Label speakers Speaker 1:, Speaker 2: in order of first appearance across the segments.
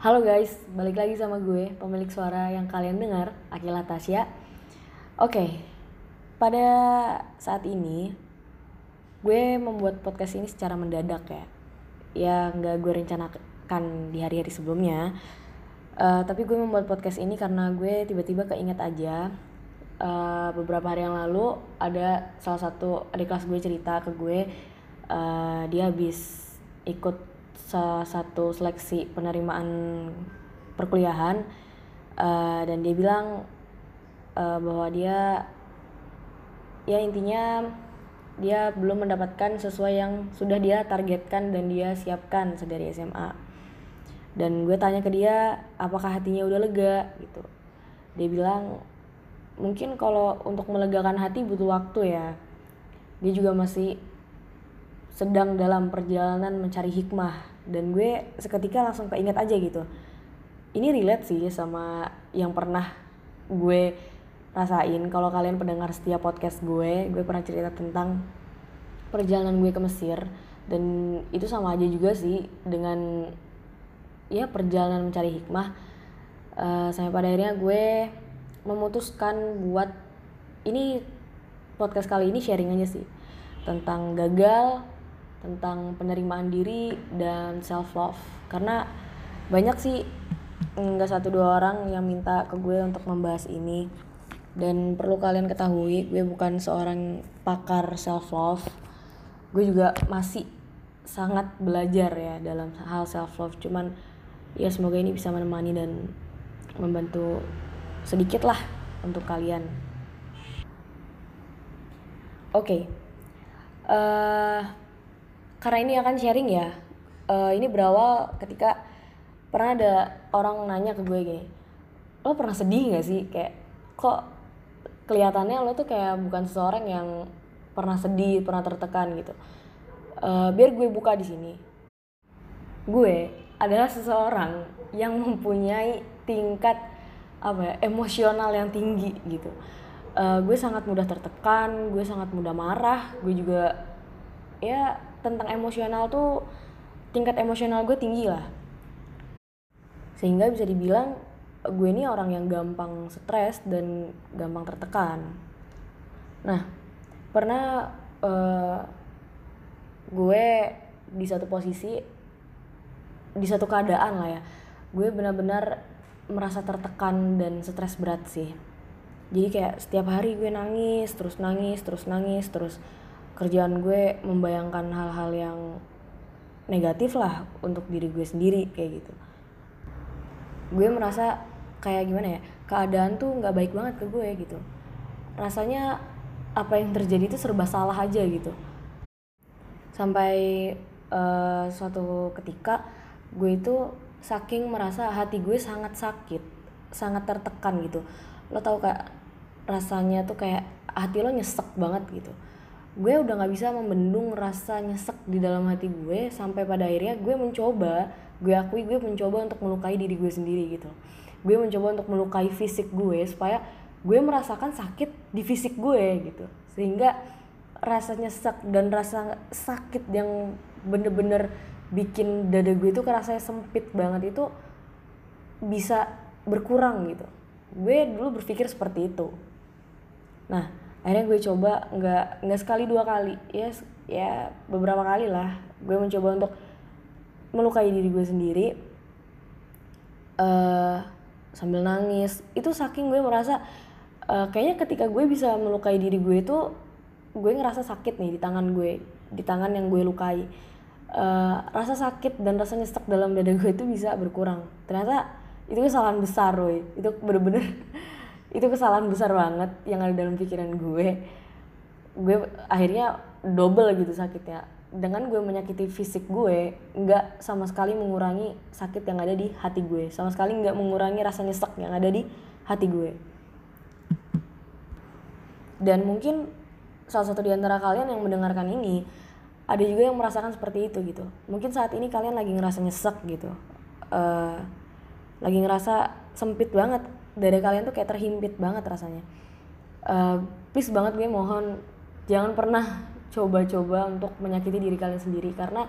Speaker 1: Halo guys, balik lagi sama gue, pemilik suara yang kalian dengar, Akila Tasya. Oke, pada saat ini gue membuat podcast ini secara mendadak ya. Ya nggak gue rencanakan di hari-hari sebelumnya. Uh, tapi gue membuat podcast ini karena gue tiba-tiba keinget aja uh, beberapa hari yang lalu ada salah satu adik kelas gue cerita ke gue uh, dia habis ikut salah satu seleksi penerimaan perkuliahan uh, dan dia bilang uh, bahwa dia ya intinya dia belum mendapatkan sesuai yang sudah dia targetkan dan dia siapkan sedari SMA dan gue tanya ke dia apakah hatinya udah lega? Gitu. Dia bilang mungkin kalau untuk melegakan hati butuh waktu ya. Dia juga masih sedang dalam perjalanan mencari hikmah. Dan gue seketika langsung keinget aja gitu. Ini relate sih sama yang pernah gue rasain. Kalau kalian pendengar setiap podcast gue gue pernah cerita tentang perjalanan gue ke Mesir. Dan itu sama aja juga sih dengan ya perjalanan mencari hikmah. Uh, sampai pada akhirnya gue memutuskan buat ini podcast kali ini sharing aja sih tentang gagal tentang penerimaan diri dan self love karena banyak sih nggak satu dua orang yang minta ke gue untuk membahas ini. Dan perlu kalian ketahui gue bukan seorang pakar self love gue juga masih sangat belajar ya dalam hal self love cuman ya semoga ini bisa menemani dan membantu sedikit lah untuk kalian. Oke okay. uh, eh, karena ini akan sharing ya. Uh, ini berawal ketika pernah ada orang nanya ke gue gini lo pernah sedih gak sih? Kayak kok kelihatannya lo tuh kayak bukan seseorang yang pernah sedih pernah tertekan gitu. Uh, biar gue buka di sini. Gue adalah seseorang yang mempunyai tingkat apa ya emosional yang tinggi gitu. Uh, gue sangat mudah tertekan gue sangat mudah marah gue juga ya tentang emosional tuh tingkat emosional gue tinggi lah. Sehingga bisa dibilang gue ini orang yang gampang stres dan gampang tertekan. Nah pernah uh, gue di satu posisi di satu keadaan lah ya gue benar-benar merasa tertekan dan stres berat sih. Jadi kayak setiap hari gue nangis terus nangis terus nangis terus kerjaan gue membayangkan hal-hal yang negatif lah untuk diri gue sendiri kayak gitu. Gue merasa kayak gimana ya keadaan tuh nggak baik banget ke gue gitu. Rasanya apa yang terjadi itu serba salah aja gitu. Sampai uh, suatu ketika gue itu saking merasa hati gue sangat sakit sangat tertekan gitu. Lo tau kayak rasanya tuh kayak hati lo nyesek banget gitu gue udah nggak bisa membendung rasa nyesek di dalam hati gue sampai pada akhirnya gue mencoba gue akui gue mencoba untuk melukai diri gue sendiri gitu. Gue mencoba untuk melukai fisik gue supaya gue merasakan sakit di fisik gue gitu. Sehingga rasa nyesek dan rasa sakit yang bener-bener bikin dada gue itu kerasanya sempit banget itu bisa berkurang gitu. Gue dulu berpikir seperti itu. Nah akhirnya gue coba nggak nggak sekali dua kali. Ya ya beberapa kali lah. Gue mencoba untuk melukai diri gue sendiri. Uh, sambil nangis. Itu saking gue merasa uh, kayaknya ketika gue bisa melukai diri gue itu gue ngerasa sakit nih di tangan gue di tangan yang gue lukai. Uh, rasa sakit dan rasa nyesek dalam dada gue itu bisa berkurang. Ternyata itu kesalahan besar woy itu bener-bener itu kesalahan besar banget yang ada dalam pikiran gue. Gue akhirnya double gitu sakitnya. Dengan gue menyakiti fisik gue nggak sama sekali mengurangi sakit yang ada di hati gue. Sama sekali nggak mengurangi rasa nyesek yang ada di hati gue. Dan mungkin salah satu di antara kalian yang mendengarkan ini ada juga yang merasakan seperti itu gitu. Mungkin saat ini kalian lagi ngerasa nyesek gitu. Uh, lagi ngerasa sempit banget dada kalian tuh kayak terhimpit banget rasanya. Uh, please banget gue mohon jangan pernah coba-coba untuk menyakiti diri kalian sendiri karena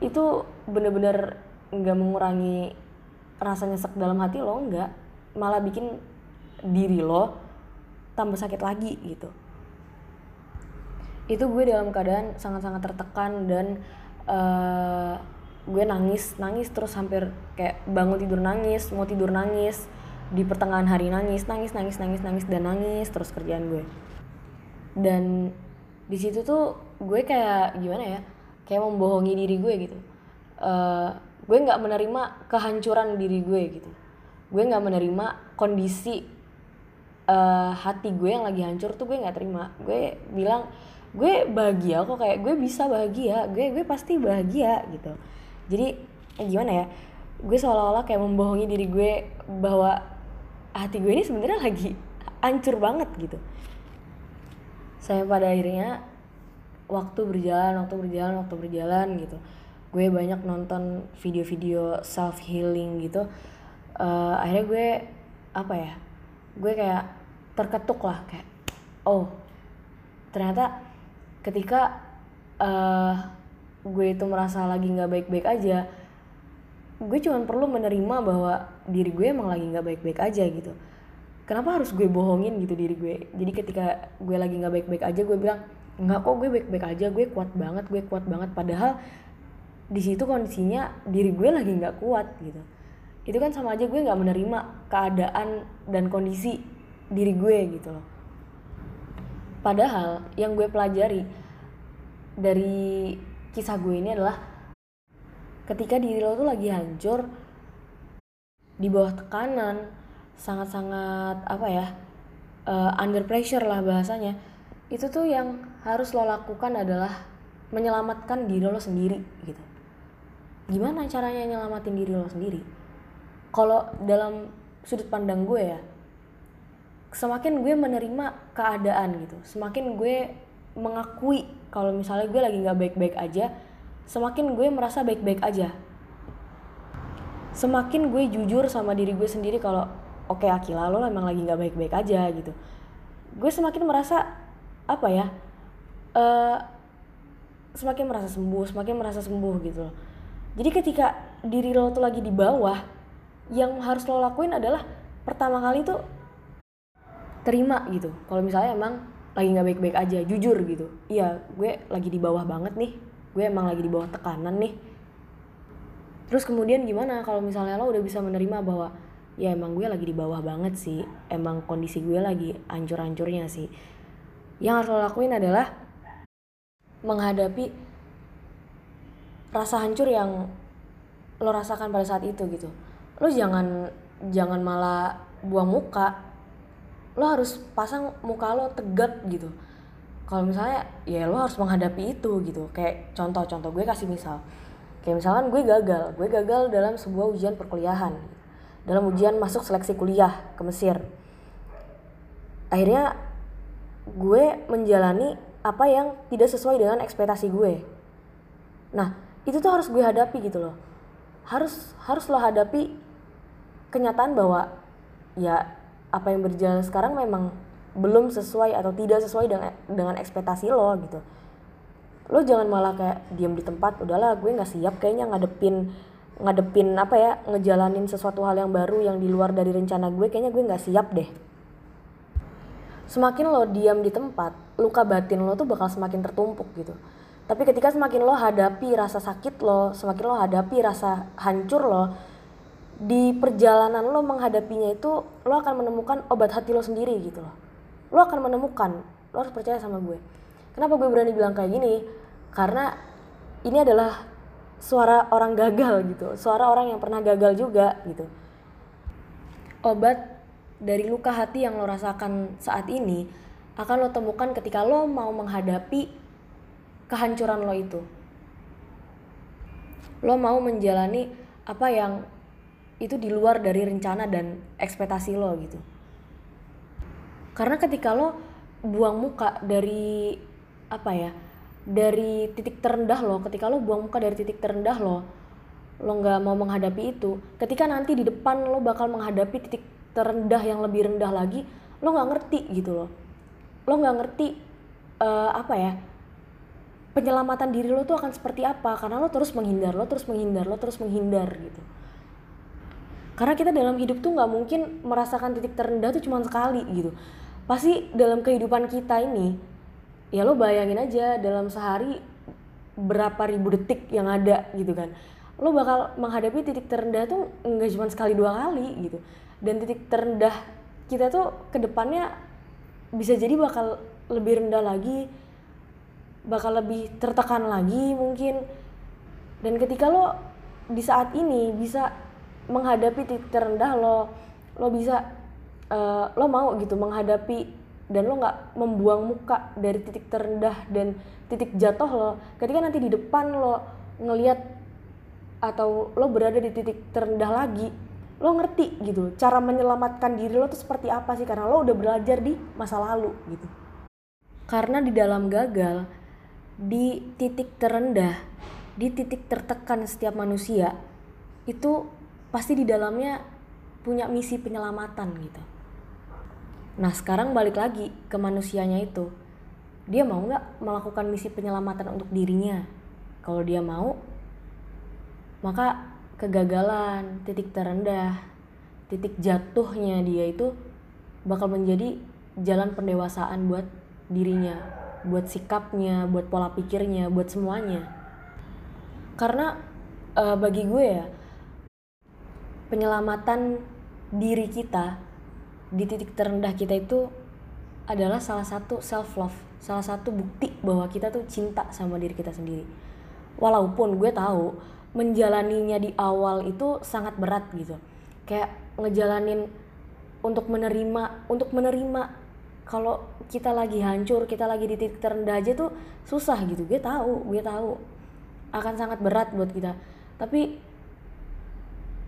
Speaker 1: itu bener-bener nggak mengurangi rasa nyesek dalam hati lo enggak malah bikin diri lo tambah sakit lagi gitu. Itu gue dalam keadaan sangat-sangat tertekan dan uh, gue nangis nangis terus hampir kayak bangun tidur nangis mau tidur nangis di pertengahan hari nangis nangis nangis nangis nangis dan nangis terus kerjaan gue. Dan di situ tuh gue kayak gimana ya kayak membohongi diri gue gitu. Uh, gue nggak menerima kehancuran diri gue gitu. Gue nggak menerima kondisi uh, hati gue yang lagi hancur tuh gue nggak terima. Gue bilang gue bahagia kok kayak gue bisa bahagia gue gue pasti bahagia gitu. Jadi eh, gimana ya gue seolah-olah kayak membohongi diri gue bahwa hati gue ini sebenarnya lagi hancur banget gitu. Saya pada akhirnya waktu berjalan waktu berjalan waktu berjalan gitu. Gue banyak nonton video-video self healing gitu. Uh, akhirnya gue apa ya gue kayak terketuk lah kayak oh ternyata ketika uh, gue itu merasa lagi nggak baik-baik aja gue cuma perlu menerima bahwa diri gue emang lagi nggak baik-baik aja gitu. Kenapa harus gue bohongin gitu diri gue? Jadi ketika gue lagi nggak baik-baik aja gue bilang nggak kok gue baik-baik aja gue kuat banget gue kuat banget. Padahal di situ kondisinya diri gue lagi nggak kuat gitu. Itu kan sama aja gue nggak menerima keadaan dan kondisi diri gue gitu loh. Padahal yang gue pelajari dari kisah gue ini adalah ketika diri lo tuh lagi hancur di bawah tekanan sangat-sangat apa ya uh, under pressure lah bahasanya itu tuh yang harus lo lakukan adalah menyelamatkan diri lo sendiri gitu. Gimana caranya nyelamatin diri lo sendiri? Kalau dalam sudut pandang gue ya semakin gue menerima keadaan gitu semakin gue mengakui kalau misalnya gue lagi nggak baik-baik aja semakin gue merasa baik-baik aja. Semakin gue jujur sama diri gue sendiri kalau oke okay, Akila lo emang lagi nggak baik-baik aja gitu. Gue semakin merasa apa ya uh, semakin merasa sembuh semakin merasa sembuh gitu loh. Jadi ketika diri lo tuh lagi di bawah yang harus lo lakuin adalah pertama kali tuh terima gitu. Kalau misalnya emang lagi nggak baik-baik aja jujur gitu. Iya gue lagi di bawah banget nih gue emang lagi di bawah tekanan nih. Terus kemudian gimana kalau misalnya lo udah bisa menerima bahwa ya emang gue lagi di bawah banget sih emang kondisi gue lagi ancur-ancurnya sih. Yang harus lo lakuin adalah menghadapi rasa hancur yang lo rasakan pada saat itu gitu. Lo jangan jangan malah buang muka. Lo harus pasang muka lo tegak gitu kalau misalnya ya lo harus menghadapi itu gitu. Kayak contoh-contoh gue kasih misal. Kayak misalkan gue gagal gue gagal dalam sebuah ujian perkuliahan. Dalam ujian masuk seleksi kuliah ke Mesir. Akhirnya gue menjalani apa yang tidak sesuai dengan ekspektasi gue. Nah itu tuh harus gue hadapi gitu loh. Harus harus lo hadapi kenyataan bahwa ya apa yang berjalan sekarang memang belum sesuai atau tidak sesuai dengan dengan ekspektasi lo gitu. Lo jangan malah kayak diam di tempat udahlah gue nggak siap kayaknya ngadepin ngadepin apa ya ngejalanin sesuatu hal yang baru yang di luar dari rencana gue kayaknya gue nggak siap deh. Semakin lo diam di tempat luka batin lo tuh bakal semakin tertumpuk gitu. Tapi ketika semakin lo hadapi rasa sakit lo semakin lo hadapi rasa hancur lo di perjalanan lo menghadapinya itu lo akan menemukan obat hati lo sendiri gitu loh lo akan menemukan lo harus percaya sama gue. Kenapa gue berani bilang kayak gini? Karena ini adalah suara orang gagal gitu suara orang yang pernah gagal juga gitu. Obat dari luka hati yang lo rasakan saat ini akan lo temukan ketika lo mau menghadapi kehancuran lo itu. Lo mau menjalani apa yang itu di luar dari rencana dan ekspektasi lo gitu karena ketika lo buang muka dari apa ya dari titik terendah lo ketika lo buang muka dari titik terendah lo lo nggak mau menghadapi itu ketika nanti di depan lo bakal menghadapi titik terendah yang lebih rendah lagi lo nggak ngerti gitu loh. Lo nggak ngerti uh, apa ya penyelamatan diri lo tuh akan seperti apa karena lo terus menghindar lo terus menghindar lo terus menghindar gitu. Karena kita dalam hidup tuh nggak mungkin merasakan titik terendah tuh cuma sekali gitu pasti dalam kehidupan kita ini ya lo bayangin aja dalam sehari berapa ribu detik yang ada gitu kan. Lo bakal menghadapi titik terendah tuh nggak cuma sekali dua kali gitu. Dan titik terendah kita tuh ke depannya bisa jadi bakal lebih rendah lagi bakal lebih tertekan lagi mungkin. Dan ketika lo di saat ini bisa menghadapi titik terendah lo lo bisa uh, lo mau gitu menghadapi dan lo nggak membuang muka dari titik terendah dan titik jatuh lo. Ketika nanti di depan lo ngelihat atau lo berada di titik terendah lagi lo ngerti gitu cara menyelamatkan diri lo tuh seperti apa sih? Karena lo udah belajar di masa lalu gitu. Karena di dalam gagal di titik terendah di titik tertekan setiap manusia itu pasti di dalamnya punya misi penyelamatan gitu Nah sekarang balik lagi ke manusianya itu. Dia mau nggak melakukan misi penyelamatan untuk dirinya? Kalau dia mau, maka kegagalan, titik terendah, titik jatuhnya dia itu bakal menjadi jalan pendewasaan buat dirinya, buat sikapnya, buat pola pikirnya, buat semuanya. Karena uh, bagi gue ya, penyelamatan diri kita di titik terendah kita itu adalah salah satu self love salah satu bukti bahwa kita tuh cinta sama diri kita sendiri. Walaupun gue tahu menjalaninya di awal itu sangat berat gitu. Kayak ngejalanin untuk menerima untuk menerima kalau kita lagi hancur kita lagi di titik terendah aja tuh susah gitu. Gue tahu gue tahu akan sangat berat buat kita. Tapi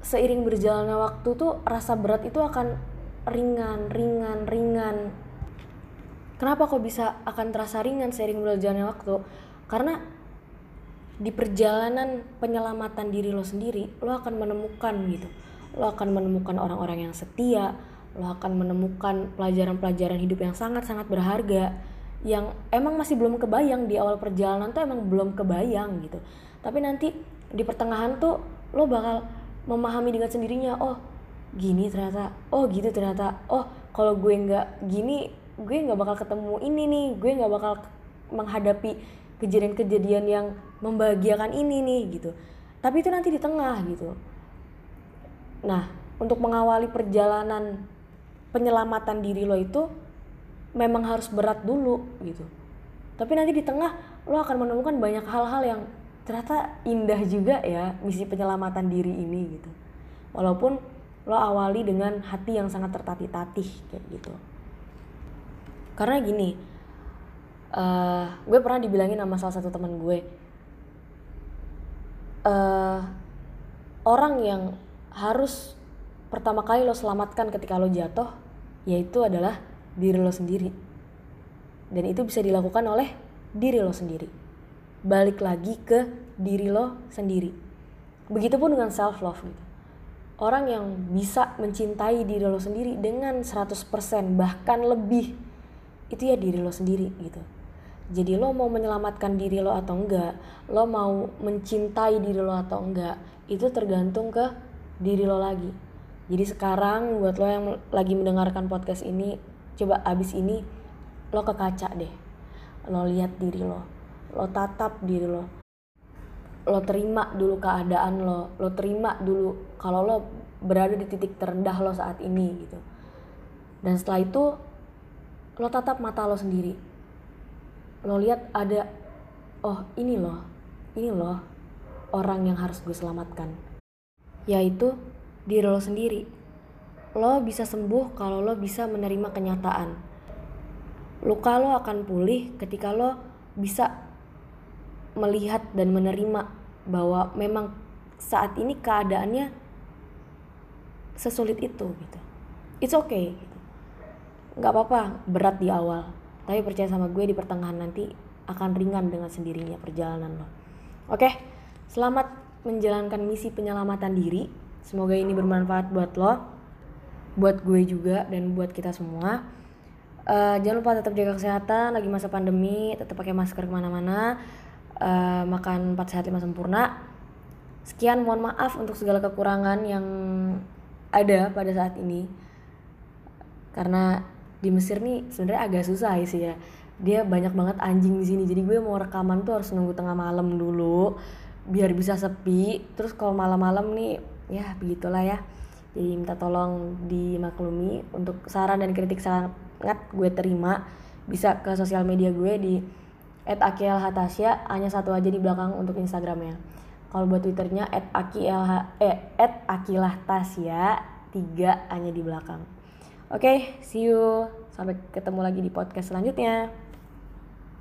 Speaker 1: seiring berjalannya waktu tuh rasa berat itu akan ringan, ringan, ringan. Kenapa kok bisa akan terasa ringan seiring berjalannya waktu? Karena di perjalanan penyelamatan diri lo sendiri, lo akan menemukan gitu. Lo akan menemukan orang-orang yang setia, lo akan menemukan pelajaran-pelajaran hidup yang sangat-sangat berharga yang emang masih belum kebayang di awal perjalanan tuh emang belum kebayang gitu. Tapi nanti di pertengahan tuh lo bakal memahami dengan sendirinya, oh gini ternyata oh gitu ternyata oh kalau gue nggak gini gue nggak bakal ketemu ini nih gue nggak bakal menghadapi kejadian-kejadian yang membahagiakan ini nih gitu. Tapi itu nanti di tengah gitu. Nah untuk mengawali perjalanan penyelamatan diri lo itu memang harus berat dulu gitu. Tapi nanti di tengah lo akan menemukan banyak hal-hal yang ternyata indah juga ya misi penyelamatan diri ini gitu. Walaupun lo awali dengan hati yang sangat tertatih-tatih kayak gitu. Karena gini uh, gue pernah dibilangin sama salah satu teman gue uh, orang yang harus pertama kali lo selamatkan ketika lo jatuh yaitu adalah diri lo sendiri. Dan itu bisa dilakukan oleh diri lo sendiri. Balik lagi ke diri lo sendiri. Begitupun dengan self love gitu orang yang bisa mencintai diri lo sendiri dengan 100% bahkan lebih itu ya diri lo sendiri gitu. Jadi lo mau menyelamatkan diri lo atau enggak lo mau mencintai diri lo atau enggak itu tergantung ke diri lo lagi. Jadi sekarang buat lo yang lagi mendengarkan podcast ini coba abis ini lo ke kaca deh. Lo lihat diri lo lo tatap diri lo lo terima dulu keadaan lo lo terima dulu kalau lo berada di titik terendah lo saat ini gitu. Dan setelah itu lo tatap mata lo sendiri. Lo lihat ada oh ini loh ini loh orang yang harus gue selamatkan. Yaitu diri lo sendiri. Lo bisa sembuh kalau lo bisa menerima kenyataan. Luka lo akan pulih ketika lo bisa melihat dan menerima bahwa memang saat ini keadaannya sesulit itu gitu. It's okay gitu. nggak apa-apa berat di awal. Tapi percaya sama gue di pertengahan nanti akan ringan dengan sendirinya perjalanan lo. Oke selamat menjalankan misi penyelamatan diri. Semoga ini bermanfaat buat lo buat gue juga dan buat kita semua. Uh, jangan lupa tetap jaga kesehatan lagi masa pandemi tetap pakai masker ke mana-mana uh, makan 4 sehat 5 sempurna. Sekian mohon maaf untuk segala kekurangan yang ada pada saat ini. Karena di Mesir nih sebenarnya agak susah sih ya. Dia banyak banget anjing di sini. Jadi gue mau rekaman tuh harus nunggu tengah malam dulu biar bisa sepi. Terus kalau malam-malam nih ya begitulah ya. Jadi minta tolong dimaklumi untuk saran dan kritik sangat gue terima. Bisa ke sosial media gue di @akilhatasya hanya satu aja di belakang untuk Instagramnya. Kalau buat twitternya @akilh eh @akilahtasya tiga hanya di belakang. Oke okay, see you. Sampai ketemu lagi di podcast selanjutnya